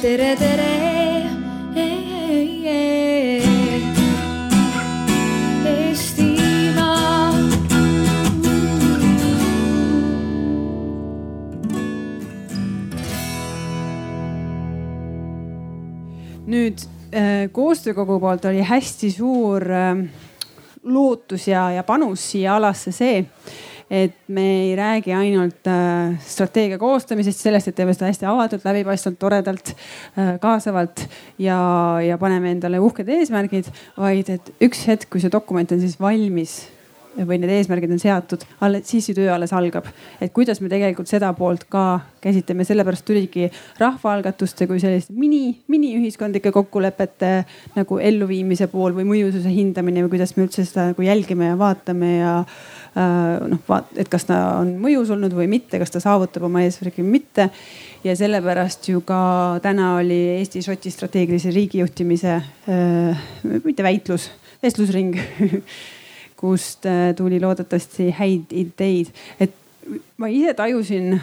tere, tere. Nüüd äh, koostöökogu poolt oli hästi suur äh, lootus ja, ja panus siia alasse see, et me ei räägi ainult äh, strateegia koostamisest, sellest, et teeme seda hästi avatult, läbipaistvalt, toredalt, kaasavalt ja, ja paneme endale uhked eesmärgid, vaid et üks hetk, kui see dokument on siis valmis või need eesmärgid on seatud, alles siis ju töö alles algab. et kuidas me tegelikult seda poolt ka käsitleme, sellepärast tuligi rahvaalgatuste kui selliste mini, miniühiskondlike kokkulepete nagu elluviimise pool või mõjususe hindamine või kuidas me üldse seda nagu jälgime ja vaatame ja äh, noh, vaat-, et kas ta on mõjus olnud või mitte, kas ta saavutab oma eesmärgi või mitte. ja sellepärast ju ka täna oli Eesti-Šoti strateegilise riigijuhtimise äh, mitte väitlus, vestlusring kust äh, tuli loodetavasti häid ideid, et ma ise tajusin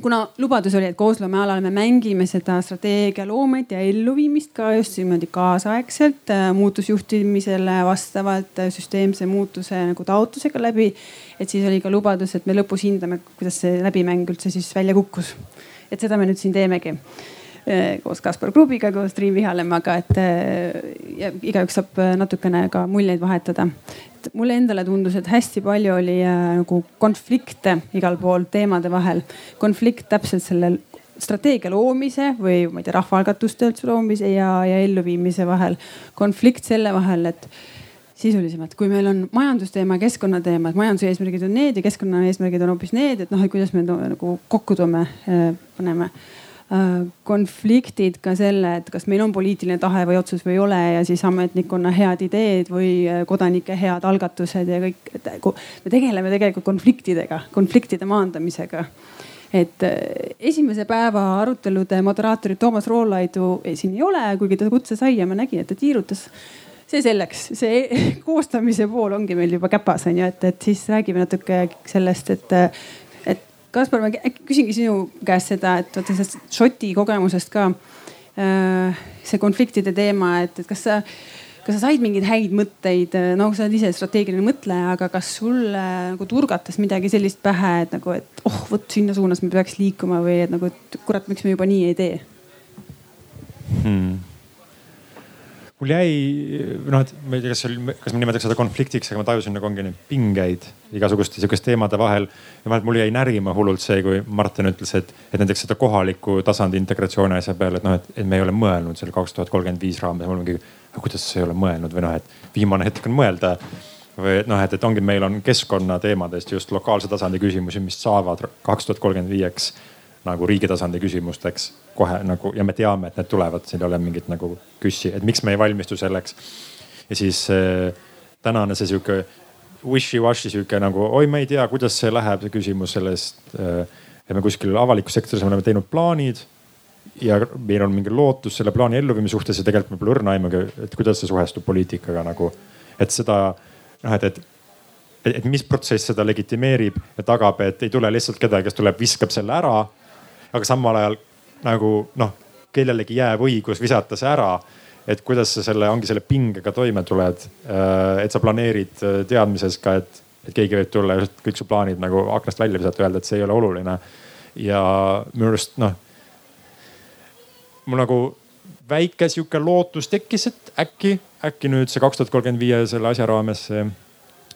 kuna lubadus oli, et koosloome alal me mängime seda strateegialoomet ja elluviimist ka just niimoodi kaasaegselt äh, muutusjuhtimisele vastavalt äh, süsteemse muutuse nagu taotlusega läbi. et siis oli ka lubadus, et me lõpus hindame, kuidas see läbimäng üldse siis välja kukkus. et seda me nüüd siin teemegi koos Kaspar Krubiga, koos Triin Vihalemaga, et igaüks saab natukene ka muljeid vahetada et mulle endale tundus, et hästi palju oli nagu konflikte igal pool teemade vahel. konflikt täpselt selle strateegia loomise või ma ei tea, rahvaalgatuste üldse loomise ja, ja elluviimise vahel. konflikt selle vahel, et sisulisemalt, kui meil on majandusteema, keskkonnateema, et majanduse eesmärgid on need ja keskkonnaeesmärgid on hoopis need, et noh, et kuidas me to, nagu kokku toome, paneme konfliktid ka selle, et kas meil on poliitiline tahe või otsus või ei ole ja siis ametnikkonna head ideed või äh, kodanike head algatused ja kõik, me tegeleme tegelikult konfliktidega, konfliktide maandamisega et äh, esimese päeva arutelude moderaatorit Toomas Roolaidu siin ei ole, kuigi ta kutse sai ja ma nägin, et ta tiirutas. see selleks, see koostamise pool ongi meil juba käpas on ju, et, et siis räägime natuke sellest, et Kaspar, ma äkki küsingi sinu käest seda, et vaata sellest Šoti kogemusest ka. Äh, see konfliktide teema, et, et kas sa, kas sa said mingeid häid mõtteid, no sa oled ise strateegiline mõtleja, aga kas sulle nagu turgatas midagi sellist pähe, et nagu, et oh, vot sinna suunas me peaks liikuma või et nagu, et kurat, miks me juba nii ei tee hmm.? Mul jäi noh, et ma ei tea, kas see oli, kas ma nimetaks seda konfliktiks, aga ma tajusin nagu ongi neid pingeid igasuguste sihukeste teemade vahel. ja ma, mul jäi närima hullult see, kui Martin ütles, et, et näiteks seda kohaliku tasandi integratsiooni asja peale, et noh, et, et me ei ole mõelnud selle kaks tuhat kolmkümmend viis raames. mul ongi, kuidas sa ei ole mõelnud või noh, et viimane hetk on mõelda või et noh, et, et ongi, meil on keskkonnateemadest just lokaalse tasandi küsimusi, mis saavad kaks tuhat kolmkümmend viieks nagu riigi tasandi küsimusteks kohe nagu ja me teame, et need tulevad, siin ei ole mingit nagu küssi, et miks me ei valmistu selleks. ja siis äh, tänane see sihuke wishy-washy sihuke nagu oi, me ei tea, kuidas see läheb, see küsimus sellest et me kuskil avalikus sektoris oleme teinud plaanid ja meil on mingi lootus selle plaani elluviimise suhtes ja tegelikult me pole õrna aimugi, et kuidas see suhestub poliitikaga nagu. et seda noh, et, et et, et mis protsess seda legitimeerib ja tagab, et ei tule lihtsalt kedagi, kes tuleb, viskab selle ära aga samal ajal nagu noh, kellelegi jääb õigus visata see ära et kuidas sa selle, ongi selle pingega toime tuled. Äh, et sa planeerid äh, teadmises ka, et, et keegi võib tulla ja kõik su plaanid nagu aknast välja visata, öelda, et see ei ole oluline. ja minu arust noh, mul nagu väike sihuke lootus tekkis, et äkki, äkki nüüd see kaks tuhat kolmkümmend viie selle asja raames see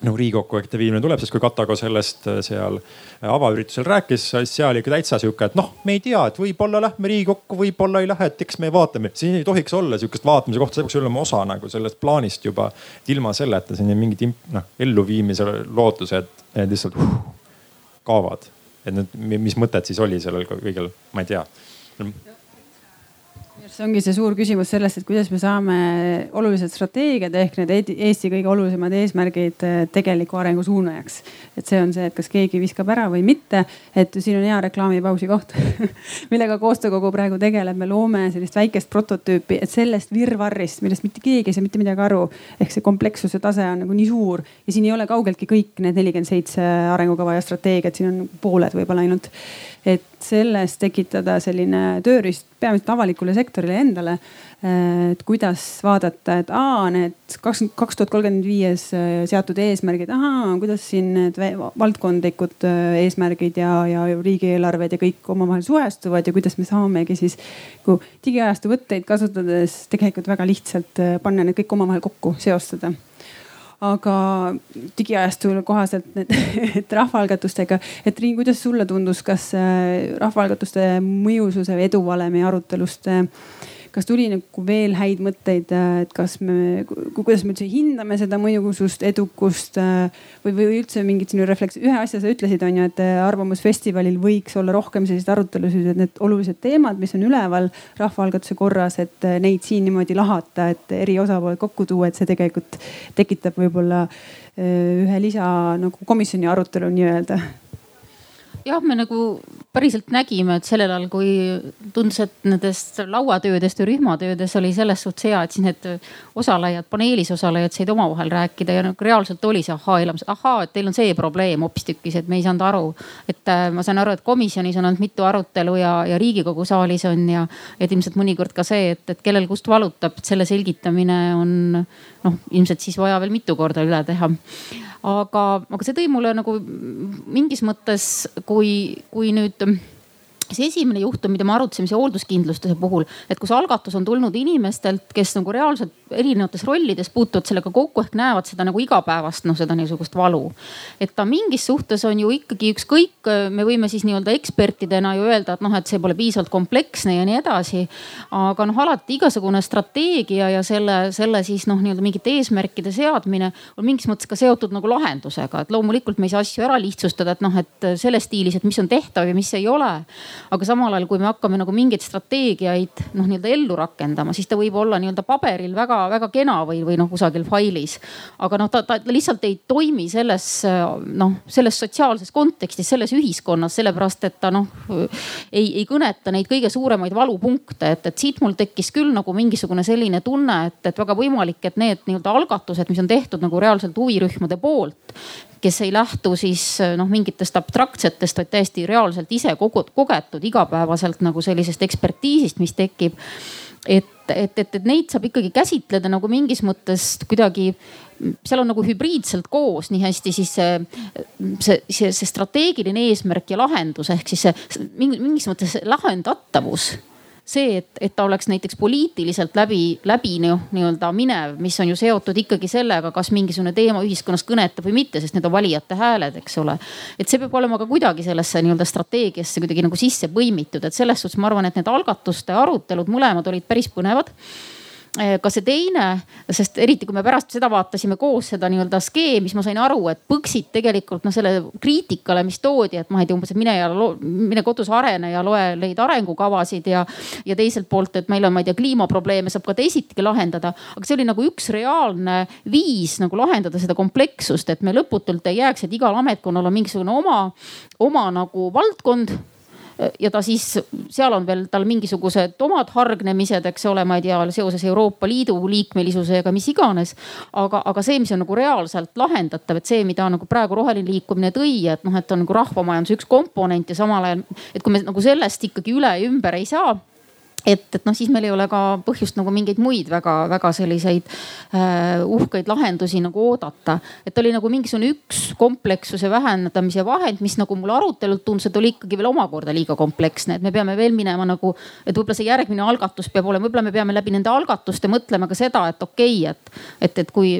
nagu Riigikokku äkki viimine tuleb, sest kui Katago sellest äh, seal äh, avaüritusel rääkis, siis seal ikka täitsa sihuke, et noh, me ei tea, et võib-olla lähme Riigikokku, võib-olla ei lähe, et eks me vaatame. siin ei tohiks olla sihukest vaatamise kohta, see peaks olema osa nagu sellest plaanist juba. ilma selleta siin mingid noh elluviimise lootused, lihtsalt uh, kaovad. et nüüd, mis mõtet siis oli sellel kõigel, ma ei tea see ongi see suur küsimus sellest, et kuidas me saame olulised strateegiad ehk need Eesti kõige olulisemad eesmärgid eh, tegeliku arengu suunajaks. et see on see, et kas keegi viskab ära või mitte. et siin on hea reklaamipausi koht millega koostöökogu praegu tegeleb, me loome sellist väikest prototüüpi, et sellest virvarrist, millest mitte keegi ei saa mitte midagi aru. ehk see komplekssuse tase on nagu nii suur ja siin ei ole kaugeltki kõik need nelikümmend seitse arengukava ja strateegiat, siin on pooled võib-olla ainult et selles tekitada selline tööriist peamiselt avalikule sektorile endale Äh, et kuidas vaadata, et aa, need kakskümmend, kaks tuhat kolmkümmend viies äh, seatud eesmärgid, ahaa, kuidas siin need valdkondlikud äh, eesmärgid ja, ja riigieelarved ja kõik omavahel suhestuvad ja kuidas me saamegi siis kui digiajastu võtteid kasutades tegelikult väga lihtsalt panna need kõik omavahel kokku, seostada aga digiajastu kohaselt need, et rahvaalgatustega, et Riin, kuidas sulle tundus, kas rahvaalgatuste mõjususe või eduvalemi arutelust äh, kas tuli nagu veel häid mõtteid, äh, et kas me, kuidas me üldse hindame seda mõjusust, edukust äh, või, või üldse mingit sinu refleks-, ühe asja sa ütlesid, on ju, et äh, Arvamusfestivalil võiks olla rohkem selliseid arutelusid, et need olulised teemad, mis on üleval rahvaalgatuse korras, et neid siin niimoodi lahata, et eri osapooled kokku tuua, et see tegelikult tekitab võib-olla ühe lisa nagu komisjoni arutelu nii-öelda jah, me nagu päriselt nägime, et sellel ajal, kui tundus, et nendest lauatöödest ja rühmatöödes oli selles suhtes hea, et siis need osalejad, paneelis osalejad said omavahel rääkida ja nagu reaalselt oli see ahhaa-elamus, ahaa, et teil on see probleem hoopistükkis, et me ei saanud aru. et äh, ma saan aru, et komisjonis on olnud mitu arutelu ja, ja riigikogu saalis on ja, et ilmselt mõnikord ka see, et, et kellel kust valutab, et selle selgitamine on noh, ilmselt siis vaja veel mitu korda üle teha aga, aga see tõi mulle nagu mingis mõttes, kui, kui nüüd see esimene juhtum, mida me arutasime, see hoolduskindlustuse puhul, et kus algatus on tulnud inimestelt, kes nagu reaalselt erinevates rollides puutuvad sellega kokku ehk näevad seda nagu igapäevast, noh seda niisugust valu. et ta mingis suhtes on ju ikkagi ükskõik, me võime siis nii-öelda ekspertidena ju öelda, et noh, et see pole piisavalt kompleksne ja nii edasi. aga noh, alati igasugune strateegia ja selle, selle siis noh, nii-öelda mingite eesmärkide seadmine on mingis mõttes ka seotud nagu lahendusega, et loomulikult me ei saa asju ära lihtsustada, et noh, et selles stiilis, et mis on tehtav ja mis ei ole aga samal ajal, kui me hakkame nagu mingeid strateegiaid noh, nii-öelda ellu rakendama, siis ta võib olla nii-öelda paberil väga-väga kena või, või noh, kusagil failis. aga noh, ta, ta lihtsalt ei toimi selles noh, selles sotsiaalses kontekstis, selles ühiskonnas, sellepärast et ta noh ei, ei kõneta neid kõige suuremaid valupunkte, et, et siit mul tekkis küll nagu mingisugune selline tunne, et, et väga võimalik, et need nii-öelda algatused, mis on tehtud nagu reaalselt huvirühmade poolt, kes ei lähtu siis noh, mingitest abstraktsetest, vaid täiesti reaalselt ise kogetud igapäevaselt nagu sellisest ekspertiisist, mis tekib. et, et, et, et neid saab ikkagi käsitleda nagu mingis mõttes kuidagi seal on nagu hübriidselt koos nii hästi siis see, see, see, see strateegiline eesmärk ja lahendus ehk siis see mingis mõttes lahendatavus see, et, et ta oleks näiteks poliitiliselt läbi, läbi nii-öelda minev, mis on ju seotud ikkagi sellega, kas mingisugune teema ühiskonnas kõnetab või mitte, sest need on valijate hääled, eks ole. et see peab olema ka kuidagi sellesse nii-öelda strateegiasse kuidagi nagu sisse põimitud, et selles suhtes ma arvan, et need algatuste arutelud mõlemad olid päris põnevad ka see teine, sest eriti kui me pärast seda vaatasime koos seda nii-öelda skeemi, siis ma sain aru, et põksid tegelikult noh, selle kriitikale, mis toodi, et ma ei tea umbes, et mine ja mine kodus arene ja loe neid arengukavasid ja, ja teiselt poolt, et meil on, ma ei tea, kliimaprobleeme saab ka teisiti lahendada. aga see oli nagu üks reaalne viis nagu lahendada seda komplekssust, et me lõputult ei jääks, et igal ametkonnal on mingisugune oma, oma nagu valdkond ja ta siis, seal on veel tal mingisugused omad hargnemised, eks ole, ma ei tea, seoses Euroopa Liidu liikmelisusega, mis iganes. aga, aga see, mis on nagu reaalselt lahendatav, et see, mida nagu praegu roheline liikumine tõi, et noh, et on nagu rahvamajanduse üks komponent ja samal ajal, et kui me nagu sellest ikkagi üle ja ümber ei saa et, et noh, siis meil ei ole ka põhjust nagu mingeid muid väga-väga selliseid äh, uhkeid lahendusi nagu oodata. et oli nagu mingisugune üks komplekssuse vähendamise vahend, mis nagu mulle arutelult tundus, et oli ikkagi veel omakorda liiga kompleksne, et me peame veel minema nagu, et võib-olla see järgmine algatus peab olema, võib-olla me peame läbi nende algatuste mõtlema ka seda, et okei okay,, et, et, et kui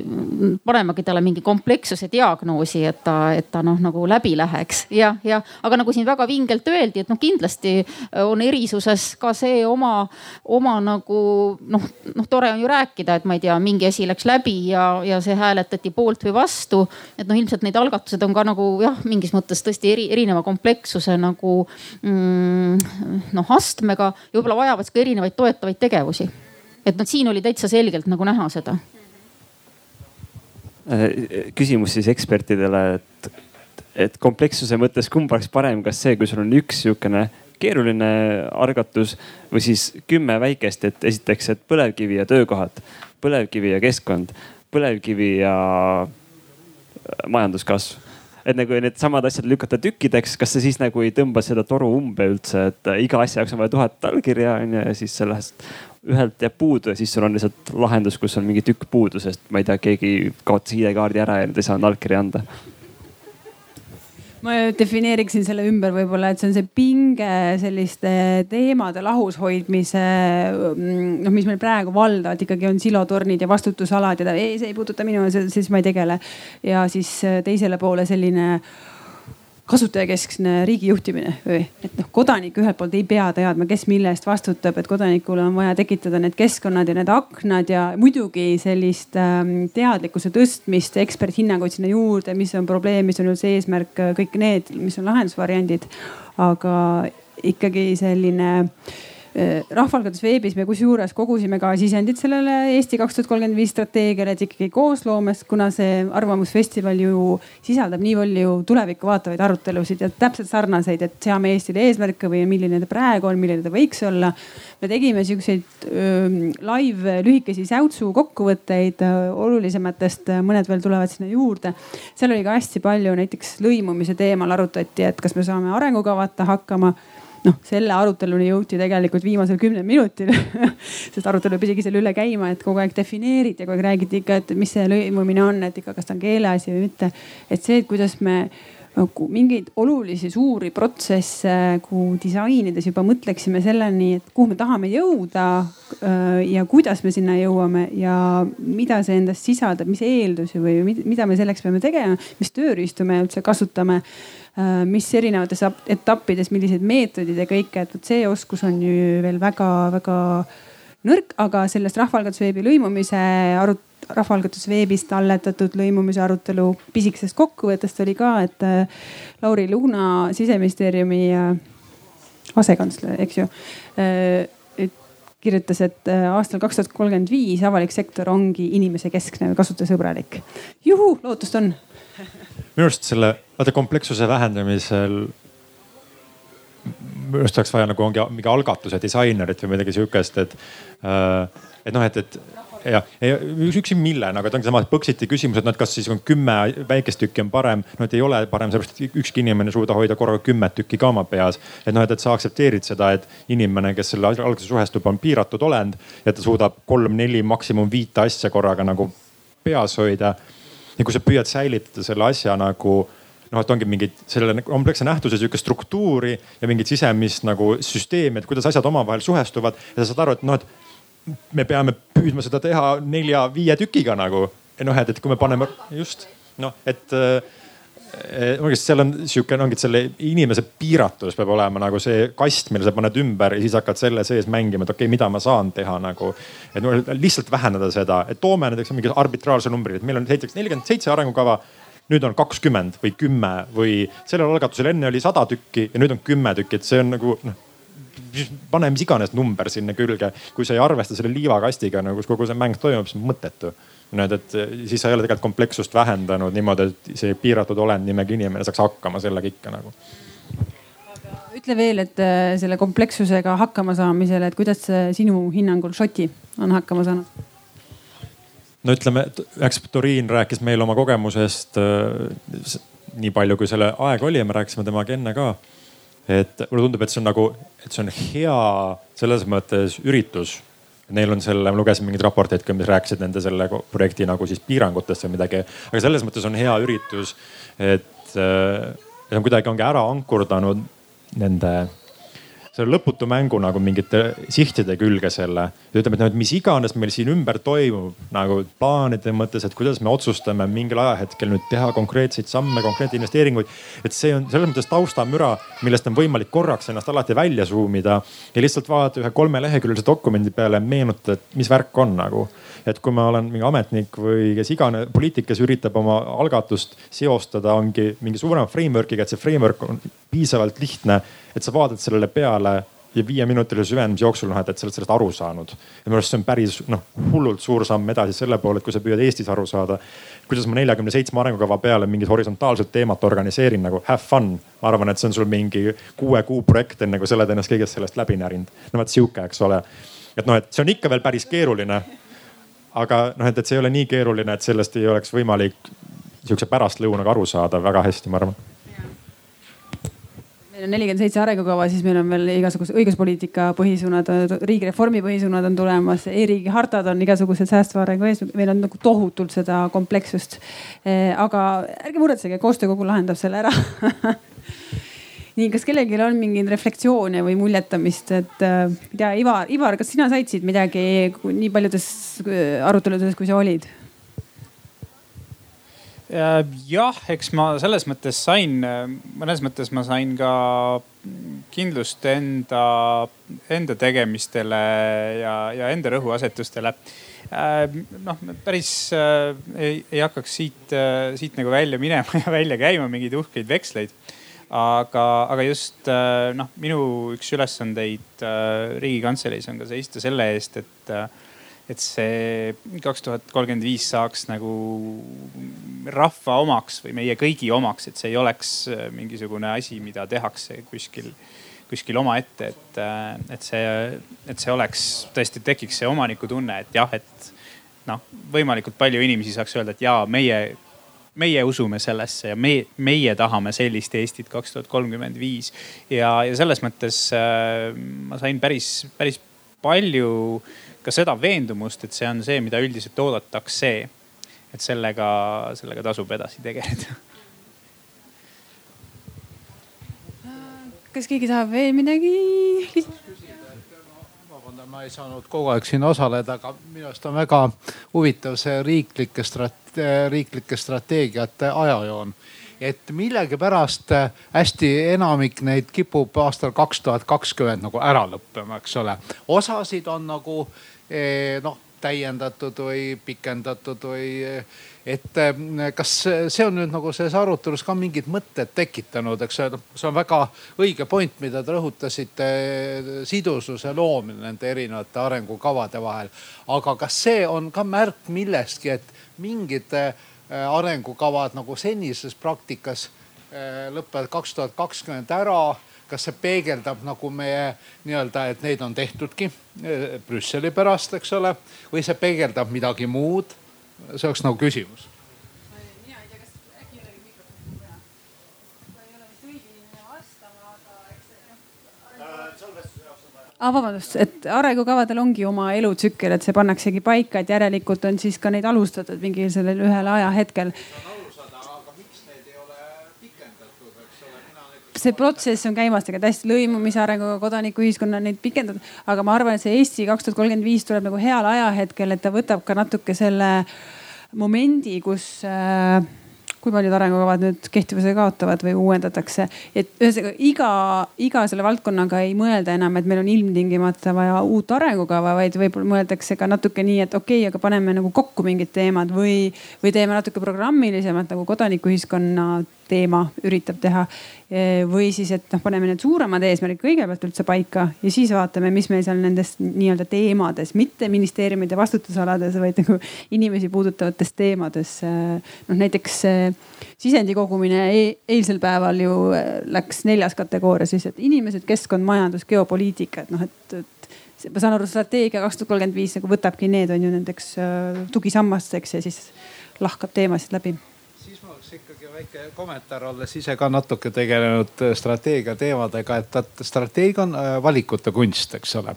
panemagi talle mingi komplekssuse diagnoosi, et ta, et ta noh, nagu läbi läheks. Ja, ja aga nagu siin väga vingelt öeldi, et noh, kindlasti on erisuses ka see oma oma, oma nagu noh, noh, tore on ju rääkida, et ma ei tea, mingi asi läks läbi ja, ja see hääletati poolt või vastu. et noh, ilmselt need algatused on ka nagu jah, mingis mõttes tõesti eri, erineva komplekssuse nagu mm, noh astmega ja võib-olla vajavad ka erinevaid toetavaid tegevusi. et noh, siin oli täitsa selgelt nagu näha seda äh, küsimus siis ekspertidele, et, et komplekssuse mõttes kumb oleks parem, kas see, kui sul on üks sihukene keeruline algatus või siis kümme väikest, et esiteks, et põlevkivi ja töökohad, põlevkivi ja keskkond, põlevkivi ja äh, majanduskasv. Et nagu needsamad asjad lükata tükkideks, kas see siis nagu ei tõmba seda toru umbe üldse, et iga asja jaoks on vaja tuhat allkirja on ju ja siis sellest ühelt jääb puudu ja siis sul on lihtsalt lahendus, kus on mingi tükk puudu, sest ma ei tea, keegi kaotas ID-kaardi ära ja nüüd ei saanud allkirja anda ma defineeriksin selle ümber võib-olla, et see on see pinge selliste teemade lahus hoidmise, noh, mis meil praegu valdavad ikkagi on silotornid ja vastutusalad ja ei, see ei puuduta minu, siis ma ei tegele. ja siis teisele poole selline kasutajakeskne riigi juhtimine või, et noh, kodanik ühelt poolt ei pea teadma, kes mille eest vastutab, et kodanikule on vaja tekitada need keskkonnad ja need aknad ja muidugi sellist ähm, teadlikkuse tõstmist, eksperthinnanguid sinna juurde, mis on probleem, mis on üldse eesmärk, kõik need, mis on lahendusvariandid. aga ikkagi selline Äh, rahvaalgatus veebis me kusjuures kogusime ka sisendit sellele Eesti kaks tuhat kolmkümmend viis strateegiale, et ikkagi koosloomest, kuna see arvamusfestival ju sisaldab nii palju tulevikku vaatavaid arutelusid ja täpselt sarnaseid, et seame Eestile eesmärke või milline ta praegu on, milline ta võiks olla. me tegime siukseid live lühikesi säutsu kokkuvõtteid olulisematest, mõned veel tulevad sinna juurde. seal oli ka hästi palju näiteks lõimumise teemal arutati, et kas me saame arengukavata hakkama noh, selle aruteluni jõuti tegelikult viimasel kümnel minutil sest arutelu pidigi selle üle käima, et kogu aeg defineeriti ja kogu aeg räägiti ikka, et mis see lõimumine on, et ikka, kas ta on keeleasi või mitte. et see, et kuidas me nagu mingeid olulisi suuri protsesse kuhu disainides juba mõtleksime selleni, et kuhu me tahame jõuda ja kuidas me sinna jõuame ja mida see endast sisaldab, mis eeldusi või mida me selleks peame tegema, mis tööriistu me üldse kasutame Äh, mis erinevates etappides, millised meetodid ja kõike, et vot see oskus on ju veel väga-väga nõrk, aga sellest rahvaalgatusveebi lõimumise arut-, rahvaalgatusveebist alletatud lõimumise arutelu pisikesest kokkuvõttest oli ka, et äh, Lauri Lugna siseministeeriumi äh, asekantsler, eks ju kirjutas, et aastal kaks tuhat kolmkümmend viis avalik sektor ongi inimesekeskne või kasutajasõbralik. juhu, lootust on minu arust selle, vaata komplekssuse vähendamisel minu arust oleks vaja nagu ongi mingi algatuse disainerit või midagi sihukest, et, äh, et noh, et, et ja, ja üksi millena, aga ta ongi sama Põxiti küsimus, et noh, et kas siis on kümme väikest tükki on parem. no et ei ole parem, sellepärast et ükski inimene ei suuda hoida korraga kümmet tükki ka oma peas. et noh, et, et sa aktsepteerid seda, et inimene, kes selle alguse suhestub, on piiratud olend ja ta suudab kolm-neli, maksimum viite asja korraga nagu peas hoida ja kui sa püüad säilitada selle asja nagu noh, et ongi mingid selle kompleksse nähtuse sihuke struktuuri ja mingit sisemist nagu süsteemi, et kuidas asjad omavahel suhestuvad ja sa saad aru, et noh, et me peame püüdma seda teha nelja-viie tükiga nagu. noh, et, et kui me paneme just noh, et ongi, eh, seal on sihuke, ongi, selle inimese piiratus peab olema nagu see kast, mille sa paned ümber ja siis hakkad selle sees mängima, et okei okay,, mida ma saan teha nagu. et no, lihtsalt vähendada seda, et toome näiteks mingi arbitraarse numbri, et meil on näiteks nelikümmend seitse arengukava nüüd on kakskümmend või kümme või sellel algatusel enne oli sada tükki ja nüüd on kümme tükki, et see on nagu noh pane mis iganes number sinna külge, kui sa ei arvesta selle liivakastiga nagu, kus kogu see mäng toimub, siis mõttetu näed, et siis sa ei ole tegelikult komplekssust vähendanud niimoodi, et see piiratud olend nimega inimene saaks hakkama sellega ikka nagu ütle veel, et äh, selle komplekssusega hakkama saamisele, et kuidas sinu hinnangul Šoti on hakkama saanud? no ütleme, eks Toriin rääkis meile oma kogemusest äh, nii palju, kui selle aeg oli ja me rääkisime temaga enne ka. Et mulle tundub, et see on nagu, et see on hea selles mõttes üritus Neil on selle, ma lugesin mingeid raporteid ka, mis rääkisid nende selle projekti nagu siis piirangutest või midagi. aga selles mõttes on hea üritus, et äh, on kuidagi ongi ära ankurdanud nende selle lõputu mängu nagu mingite sihtide külge selle. ütleme, et noh, et mis iganes meil siin ümber toimub nagu plaanide mõttes, et kuidas me otsustame mingil ajahetkel nüüd teha konkreetseid samme, konkreetseid investeeringuid. et see on selles mõttes taustamüra, millest on võimalik korraks ennast alati välja zoom ida ja lihtsalt vaadata ühe kolmeleheküljelise dokumendi peale, meenutada, et mis värk on nagu et kui ma olen mingi ametnik või kes iganes poliitik, kes üritab oma algatust seostada, ongi mingi suurema framework'iga, et see framework on piisavalt lihtne, et sa vaatad sellele peale ja viieminutilise süvenemise jooksul noh, et, et sa oled sellest aru saanud. ja minu arust see on päris noh, hullult suur samm edasi selle poole, et kui sa püüad Eestis aru saada, kuidas ma neljakümne seitsme arengukava peale mingit horisontaalset teemat organiseerin nagu have fun. ma arvan, et see on sul mingi kuue kuu projekt, enne kui sa oled ennast kõigest sellest läbi närinud. no vot sihuke, eks ole. et noh, et see on ikka veel päris keeruline aga noh, et, et see ei ole nii keeruline, et sellest ei oleks võimalik sihukese pärastlõunaga arusaadav väga hästi, ma arvan meil on nelikümmend seitse arengukava, siis meil on veel igasugused õiguspoliitika põhisuunad, riigireformi põhisuunad on tulemas e, e-riigi hartad on igasugused säästva arengu ees, meil on nagu tohutult seda komplekssust. Eh, aga ärge muretsege, koostöökogu lahendab selle ära nii, kas kellelgi on mingeid reflektsioone või muljetamist, et ma ei tea, Ivar, Ivar, kas sina said siit midagi nii paljudes äh, aruteludes, kui sa olid? Jah, eks ma selles mõttes sain, mõnes mõttes ma sain ka kindlust enda, enda tegemistele ja, ja enda rõhuasetustele. Äh, noh, päris ei, ei hakkaks siit, siit nagu välja minema ja välja käima mingeid uhkeid veksleid aga, aga just äh, noh, minu üks ülesandeid äh, riigikantseleis on ka seista selle eest, et, äh, et see kaks tuhat kolmkümmend viis saaks nagu rahva omaks või meie kõigi omaks, et see ei oleks mingisugune asi, mida tehakse kuskil kuskil omaette, et, et see, et see oleks tõesti tekiks see omanikutunne, et jah, et noh, võimalikult palju inimesi saaks öelda, et jaa, meie meie usume sellesse ja me, meie tahame sellist Eestit kaks tuhat kolmkümmend viis. ja, ja selles mõttes äh, ma sain päris, päris palju ka seda veendumust, et see on see, mida üldiselt oodatakse. et sellega, sellega tasub edasi tegeleda kas keegi tahab veel midagi vabandan, ma ei saanud kogu aeg siin osaleda, aga minu arust on väga huvitav see riiklike strate-, riiklike strateegiate ajajoon. Et millegipärast äh, hästi enamik neid kipub aastal kaks tuhat kakskümmend nagu ära lõppema, eks ole. osasid on nagu eh, noh täiendatud või pikendatud või et kas see on nüüd nagu selles arutelus ka mingid mõtted tekitanud, eks ole, see on väga õige point, mida te rõhutasite, sidususe loomine nende erinevate arengukavade vahel. aga kas see on ka märk millestki, et mingid arengukavad nagu senises praktikas äh, lõpevad kaks tuhat kakskümmend ära. kas see peegeldab nagu meie nii-öelda, et neid on tehtudki äh, Brüsseli pärast, eks ole, või see peegeldab midagi muud? see oleks nagu küsimus ah,. vabandust, et arengukavadel ongi oma elutsükkel, et see pannaksegi paika, et järelikult on siis ka neid alustatud mingil sellel ühel ajahetkel see protsess on käimas tegelikult hästi lõimumise arenguga, kodanikuühiskonna neid pikendatud, aga ma arvan, et see Eesti kaks tuhat kolmkümmend viis tuleb nagu heal ajahetkel, et ta võtab ka natuke selle momendi, kus äh, kui paljud arengukavad nüüd kehtivuse kaotavad või uuendatakse. et ühesõnaga iga, iga selle valdkonnaga ei mõelda enam, et meil on ilmtingimata vaja uut arengukava, vaid võib-olla mõeldakse ka natuke nii, et okei okay,, aga paneme nagu kokku mingid teemad või, või teeme natuke programmilisemalt nagu kodanikuühiskonna teema üritab teha. või siis, et noh, paneme need suuremad eesmärgid kõigepealt üldse paika ja siis vaatame, mis meil seal nendes nii-öelda teemades, mitte ministeeriumide vastutusalades, vaid nagu inimesi puudutavates teemades. noh näiteks sisendi kogumine e eilsel päeval ju läks neljas kategooria siis, et inimesed, keskkond, majandus, geopoliitika, et noh, et, et ma saan aru, strateegia kaks tuhat kolmkümmend viis nagu võtabki need on ju nendeks tugisammasteks ja siis lahkab teemasid läbi ikkagi väike kommentaar, olles ise ka natuke tegelenud äh, strateegia teemadega, et strateegia on äh, valikute kunst, eks ole.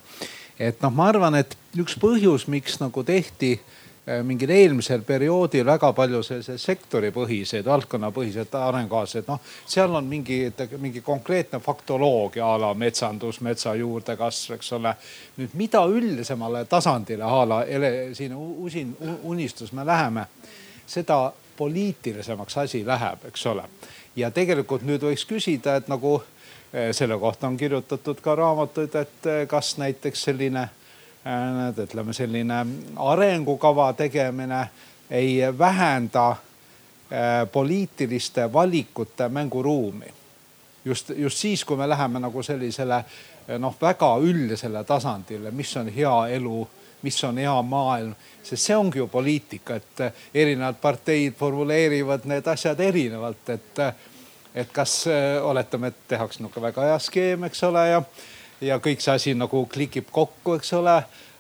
et noh, ma arvan, et üks põhjus, miks nagu tehti äh, mingil eelmisel perioodil väga palju selliseid sektoripõhiseid, valdkonnapõhiseid arengukavasid, noh seal on mingi, mingi konkreetne faktoloogia a la metsandus, metsa juurdekasv, eks ole. nüüd mida üldisemale tasandile a la siin usin unistus me läheme, seda poliitilisemaks asi läheb, eks ole. ja tegelikult nüüd võiks küsida, et nagu eh, selle kohta on kirjutatud ka raamatuid, et eh, kas näiteks selline, eh, ütleme selline arengukava tegemine ei vähenda poliitiliste valikute mänguruumi. just, just siis, kui me läheme nagu sellisele noh, väga üldisele tasandile, mis on hea elu mis on hea maailm, sest see ongi ju poliitika, et eh, erinevad parteid formuleerivad need asjad erinevalt, et, eh, et kas eh, oletame, et tehakse niisugune väga hea skeem, eks ole, ja, ja kõik see asi nagu klikib kokku, eks ole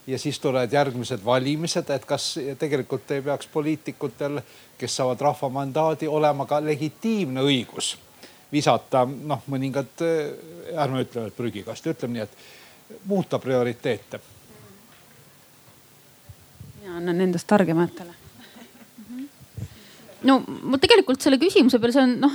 ja siis tulevad järgmised valimised, et kas tegelikult ei peaks poliitikutel, kes saavad rahva mandaadi, olema ka legitiimne õigus visata noh, mõningad, ärme ütleme, et prügikasti, ütleme nii, et muuta prioriteete. Mina annan endast targematele. No ma tegelikult selle küsimuse peale, see on noh,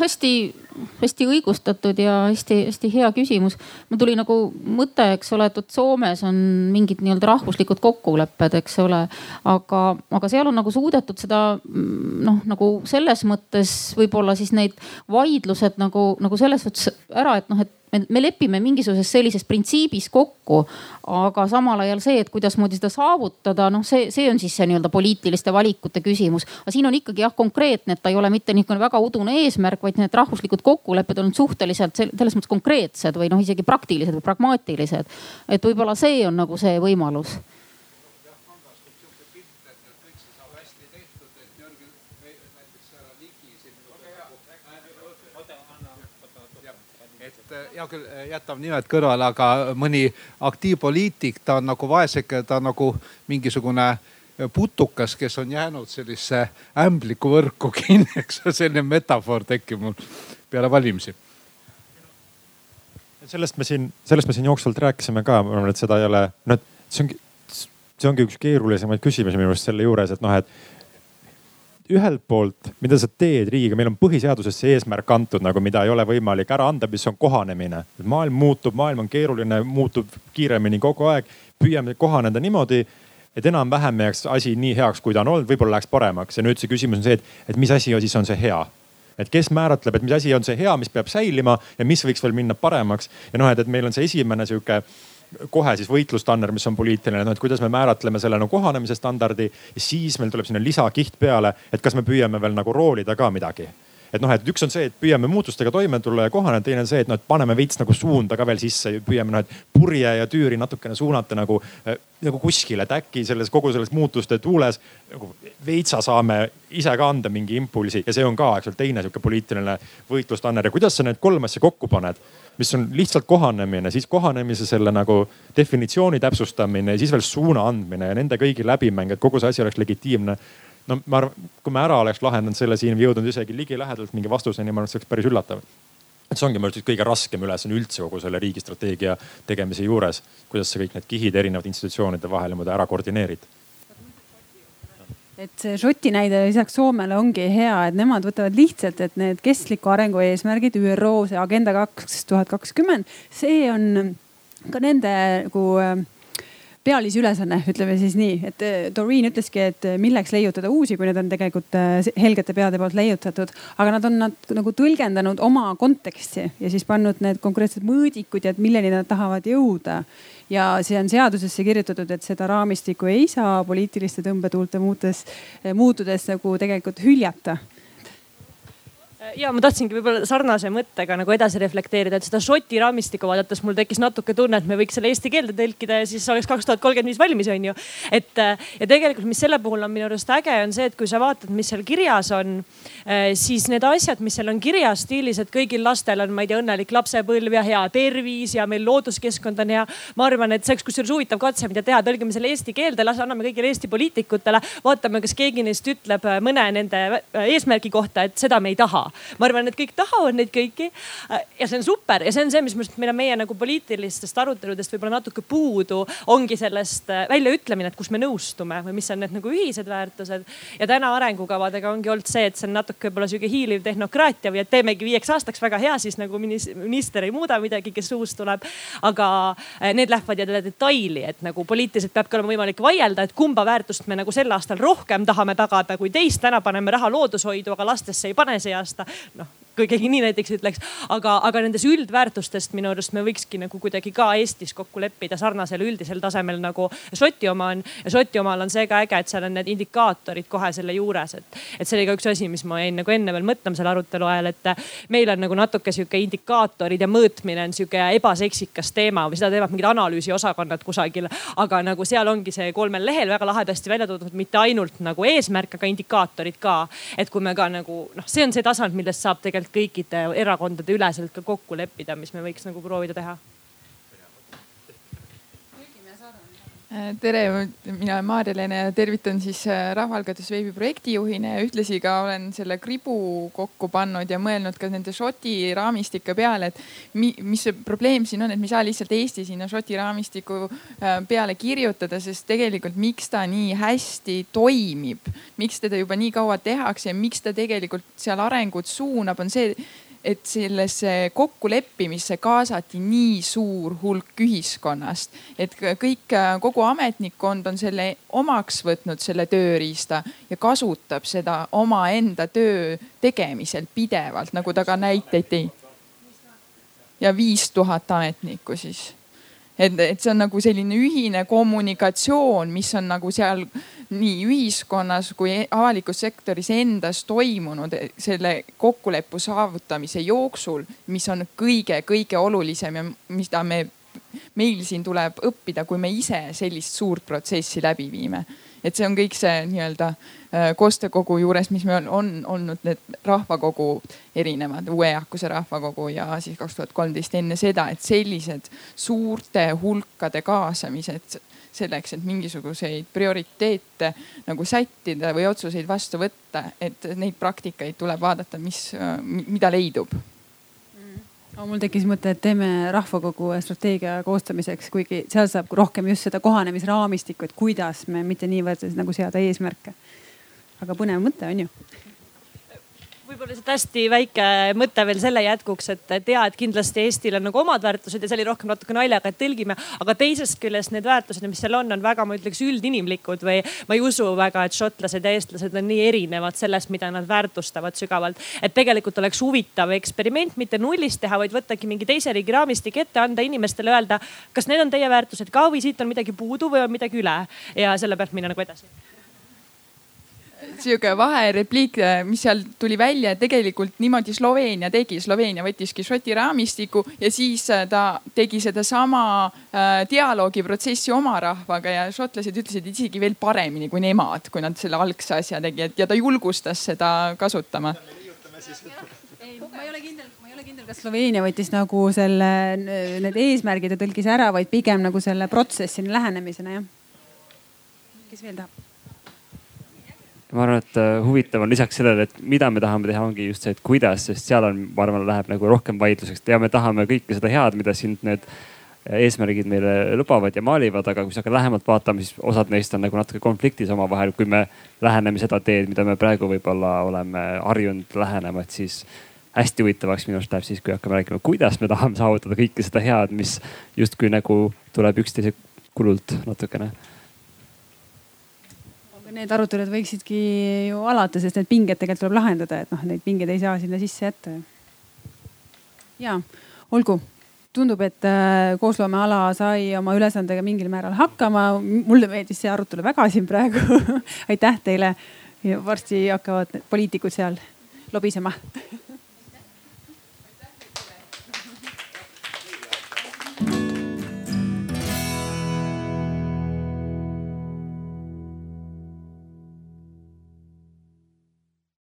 hästi-hästi õigustatud ja hästi-hästi hea küsimus. mul tuli nagu mõte, eks ole, et vot Soomes on mingid nii-öelda rahvuslikud kokkulepped, eks ole. aga, aga seal on nagu suudetud seda noh, nagu selles mõttes võib-olla siis neid vaidlused nagu, nagu selles suhtes ära, et noh, et me, me lepime mingisuguses sellises printsiibis kokku, aga samal ajal see, et kuidasmoodi seda saavutada, noh, see, see on siis see nii-öelda poliitiliste valikute küsimus. aga siin on ikkagi jah konkreetne, et ta ei ole mitte niisugune väga udune eesmärk, vaid need rahvuslikud kokkulepped on suhteliselt selles mõttes konkreetsed või noh, isegi praktilised või pragmaatilised. et võib-olla see on nagu see võimalus. Hea küll, jätame nimed kõrvale, aga mõni aktiivpoliitik, ta on nagu vaeseke, ta on nagu mingisugune putukas, kes on jäänud sellisesse ämbliku võrku kinni, eks selline metafoor tekib mul peale valimisi. sellest me siin, sellest me siin jooksvalt rääkisime ka, ma arvan, et seda ei ole, noh, et see ongi, see ongi üks keerulisemaid küsimusi minu arust selle juures, et noh, et ühelt poolt, mida sa teed riigiga, meil on põhiseadusesse eesmärk antud nagu, mida ei ole võimalik ära anda, mis on kohanemine. maailm muutub, maailm on keeruline, muutub kiiremini kogu aeg. püüame kohaneda niimoodi, et enam-vähem jääks asi nii heaks, kui ta on olnud, võib-olla läheks paremaks ja nüüd see küsimus on see, et, et mis asi siis on see hea et kes määratleb, et mis asi on see hea, mis peab säilima ja mis võiks veel minna paremaks. Ja noh, et, et meil on see esimene sihuke kohe siis võitlusstanner, mis on poliitiline, noh et kuidas me määratleme selle nagu kohanemise standardi ja siis meil tuleb sinna lisakiht peale, et kas me püüame veel nagu roolida ka midagi et noh, et üks on see, et püüame muutustega toime tulla ja kohaneda, teine on see, et noh, et paneme veits nagu suunda ka veel sisse, püüame noh, et purje ja tüüri natukene suunata nagu, nagu kuskile, et äkki selles kogu selles muutuste tuules nagu veitsa saame ise ka anda mingi impulsi ja see on ka, eks ole, teine sihuke poliitiline võitlustanner ja kuidas sa need kolm asja kokku paned mis on lihtsalt kohanemine, siis kohanemise selle nagu definitsiooni täpsustamine ja siis veel suuna andmine ja nende kõigi läbimäng, et kogu see asi oleks legitiimne. No ma arvan, kui me ära oleks lahendanud selle siin või jõudnud isegi ligilähedalt mingi vastuseni, ma arvan, et see oleks päris üllatav. Et see ongi minu arust kõige raskem ülesanne üldse kogu selle riigistrateegia tegemise juures, kuidas sa kõik need kihid erinevate institutsioonide vahel niimoodi ära koordineerid. Et see Šoti näide lisaks Soomele ongi hea, et nemad võtavad lihtsalt, et need kestliku arengu eesmärgid, ÜRO see agenda kaks tuhat kakskümmend, see on ka nende nagu äh, pealisi ülesanne, ütleme siis nii, et äh, Doreen ütleski, et milleks leiutada uusi, kui need on tegelikult äh, helgete peade poolt leiutatud. aga nad on nad nagu tõlgendanud oma konteksti ja siis pannud need konkreetsed mõõdikud ja et milleni nad tahavad jõuda. Ja see on seadusesse kirjutatud, et seda raamistikku ei saa poliitiliste tõmbetuulte muutes, muutudes nagu tegelikult hüljata ja ma tahtsingi võib-olla sarnase mõttega nagu edasi reflekteerida, et seda Šoti raamistikku vaadates mul tekkis natuke tunne, et me võiks selle eesti keelde tõlkida ja siis oleks kaks tuhat kolmkümmend viis valmis, on ju. et äh, ja tegelikult, mis selle puhul on minu arust äge, on see, et kui sa vaatad, mis seal kirjas on, äh, siis need asjad, mis seal on kirjas stiilis, et kõigil lastel on, ma ei tea, õnnelik lapsepõlv ja hea tervis ja meil looduskeskkond on hea. ma arvan, et see oleks kusjuures huvitav katse, mida teha, tõlgime selle eesti keelde, las anname kõigile Eesti poliitikutele, vaatame, kas keegi neist ütleb äh, mõne nende eesmärgi kohta, et seda me ei taha ma arvan, et kõik tahavad neid kõiki. ja see on super ja see on see, mis meil on meie nagu poliitilistest aruteludest võib-olla natuke puudu, ongi sellest äh, väljaütlemine, et kus me nõustume või mis on need nagu ühised väärtused. ja täna arengukavadega ongi olnud see, et see on natuke võib-olla sihuke hiiliv tehnokraatia või et teemegi viieks aastaks väga hea, siis nagu minister ei muuda midagi, kes uus tuleb. aga äh, need lähevad jälle detaili, et nagu poliitiliselt peabki olema võimalik vaielda, et kumba väärtust me nagu sel aastal rohkem tahame tagada kui teist. täna paneme raha loodushoidu, aga lastesse ei pane see aasta noh kui keegi nii näiteks ütleks. aga, aga nendes üldväärtustest minu arust me võikski nagu kuidagi ka Eestis kokku leppida sarnasel üldisel tasemel nagu Šoti oma on. ja Šoti omal on see ka äge, et seal on need indikaatorid kohe selle juures, et, et see oli ka üks asi, mis ma jäin nagu enne veel mõtlema selle arutelu ajal, et meil on nagu natuke sihuke indikaatorid ja mõõtmine on sihuke ebaseksikas teema või seda teevad mingid analüüsiosakonnad kusagil. aga nagu seal ongi see kolmel lehel väga lahedasti välja toodud, mitte ainult nagu eesmärk, aga indikaatorid ka. et kui me ka nagu noh, see on see tasand, millest saab tegelikult tegelikult kõikide erakondade üleselt ka kokku leppida, mis me võiks nagu proovida teha Äh, tere, mina olen Maarja-Leene ja tervitan siis äh, Rahvaalgatusveebi projektijuhina ja ühtlasi ka olen selle kribu kokku pannud ja mõelnud ka nende Šoti raamistike peale, et mi, mis see probleem siin on, et me ei saa lihtsalt Eesti sinna Šoti raamistiku äh, peale kirjutada, sest tegelikult miks ta nii hästi toimib, miks teda juba nii kaua tehakse ja miks ta tegelikult seal arengut suunab, on see et sellesse kokkuleppimisse kaasati nii suur hulk ühiskonnast, et kõik, kogu ametnikkond on selle omaks võtnud, selle tööriista ja kasutab seda omaenda töö tegemisel pidevalt, nagu ta ka näiteid tõi. ja viis tuhat ametnikku siis et, et see on nagu selline ühine kommunikatsioon, mis on nagu seal nii ühiskonnas kui avalikus sektoris endas toimunud selle kokkuleppe saavutamise jooksul, mis on kõige-kõige olulisem ja mida me, meil siin tuleb õppida, kui me ise sellist suurt protsessi läbi viime. Et see on kõik see nii-öelda äh, koostöökogu juures, mis meil on, on olnud need rahvakogu erinevad, uue eakuse rahvakogu ja siis kaks tuhat kolmteist enne seda, et sellised suurte hulkade kaasamised selleks, et mingisuguseid prioriteete nagu sättida või otsuseid vastu võtta, et neid praktikaid tuleb vaadata, mis, mida leidub no, mul tekkis mõte, et teeme rahvakogu strateegia koostamiseks, kuigi seal saab rohkem just seda kohanemisraamistikku, et kuidas me mitte niivõrd nagu seada eesmärke. aga põnev mõte on ju võib-olla lihtsalt hästi väike mõte veel selle jätkuks, et, ja, et kindlasti Eestil on nagu omad väärtused ja see oli rohkem natuke naljaga, et tõlgime. aga teisest küljest need väärtused, mis seal on, on väga, ma ütleks üldinimlikud või ma ei usu väga, et šotlased ja eestlased on nii erinevad sellest, mida nad väärtustavad sügavalt. et tegelikult oleks huvitav eksperiment mitte nullist teha, vaid võttagi mingi teise riigi raamistik ette, anda inimestele öelda, kas need on teie väärtused ka või siit on midagi puudu või on midagi üle ja selle pealt minna nagu edasi sihuke vaherepliik, mis seal tuli välja, et tegelikult niimoodi Sloveenia tegi. Sloveenia võttiski Šoti raamistiku ja siis äh, ta tegi sedasama äh, dialoogiprotsessi oma rahvaga ja šotlased ütlesid isegi veel paremini kui nemad, kui nad selle algse asja tegid ja ta julgustas seda kasutama. ma ei kindel, ma ei ole kindel, kas Sloveenia võttis nagu selle, need eesmärgid ja tõlgis ära, vaid pigem nagu selle protsessini lähenemisena jah. kes veel tahab? Ma arvan, et äh, huvitav on lisaks sellele, et mida me tahame teha, ongi just see, et kuidas, sest seal on, ma arvan, läheb nagu rohkem vaidluseks. Ja me tahame kõike seda head, mida siin need eesmärgid meile lubavad ja maalivad, aga kui sa hakkad lähemalt vaatama, siis osad neist on nagu natuke konfliktis omavahel, kui me läheneme seda teed, mida me praegu võib-olla oleme harjunud lähenema, et siis hästi huvitavaks minu arust läheb siis, kui hakkame rääkima, kuidas me tahame saavutada kõike seda head, mis justkui nagu tuleb üksteise kulult natukene need arutelud võiksidki ju alata, sest need pinged tegelikult tuleb lahendada, et noh, neid pingeid ei saa sinna sisse jätta. ja olgu, tundub, et äh, koosloomeala sai oma ülesandega mingil määral hakkama. mulle meeldis see arutelu väga siin praegu aitäh teile. varsti hakkavad poliitikud seal lobisema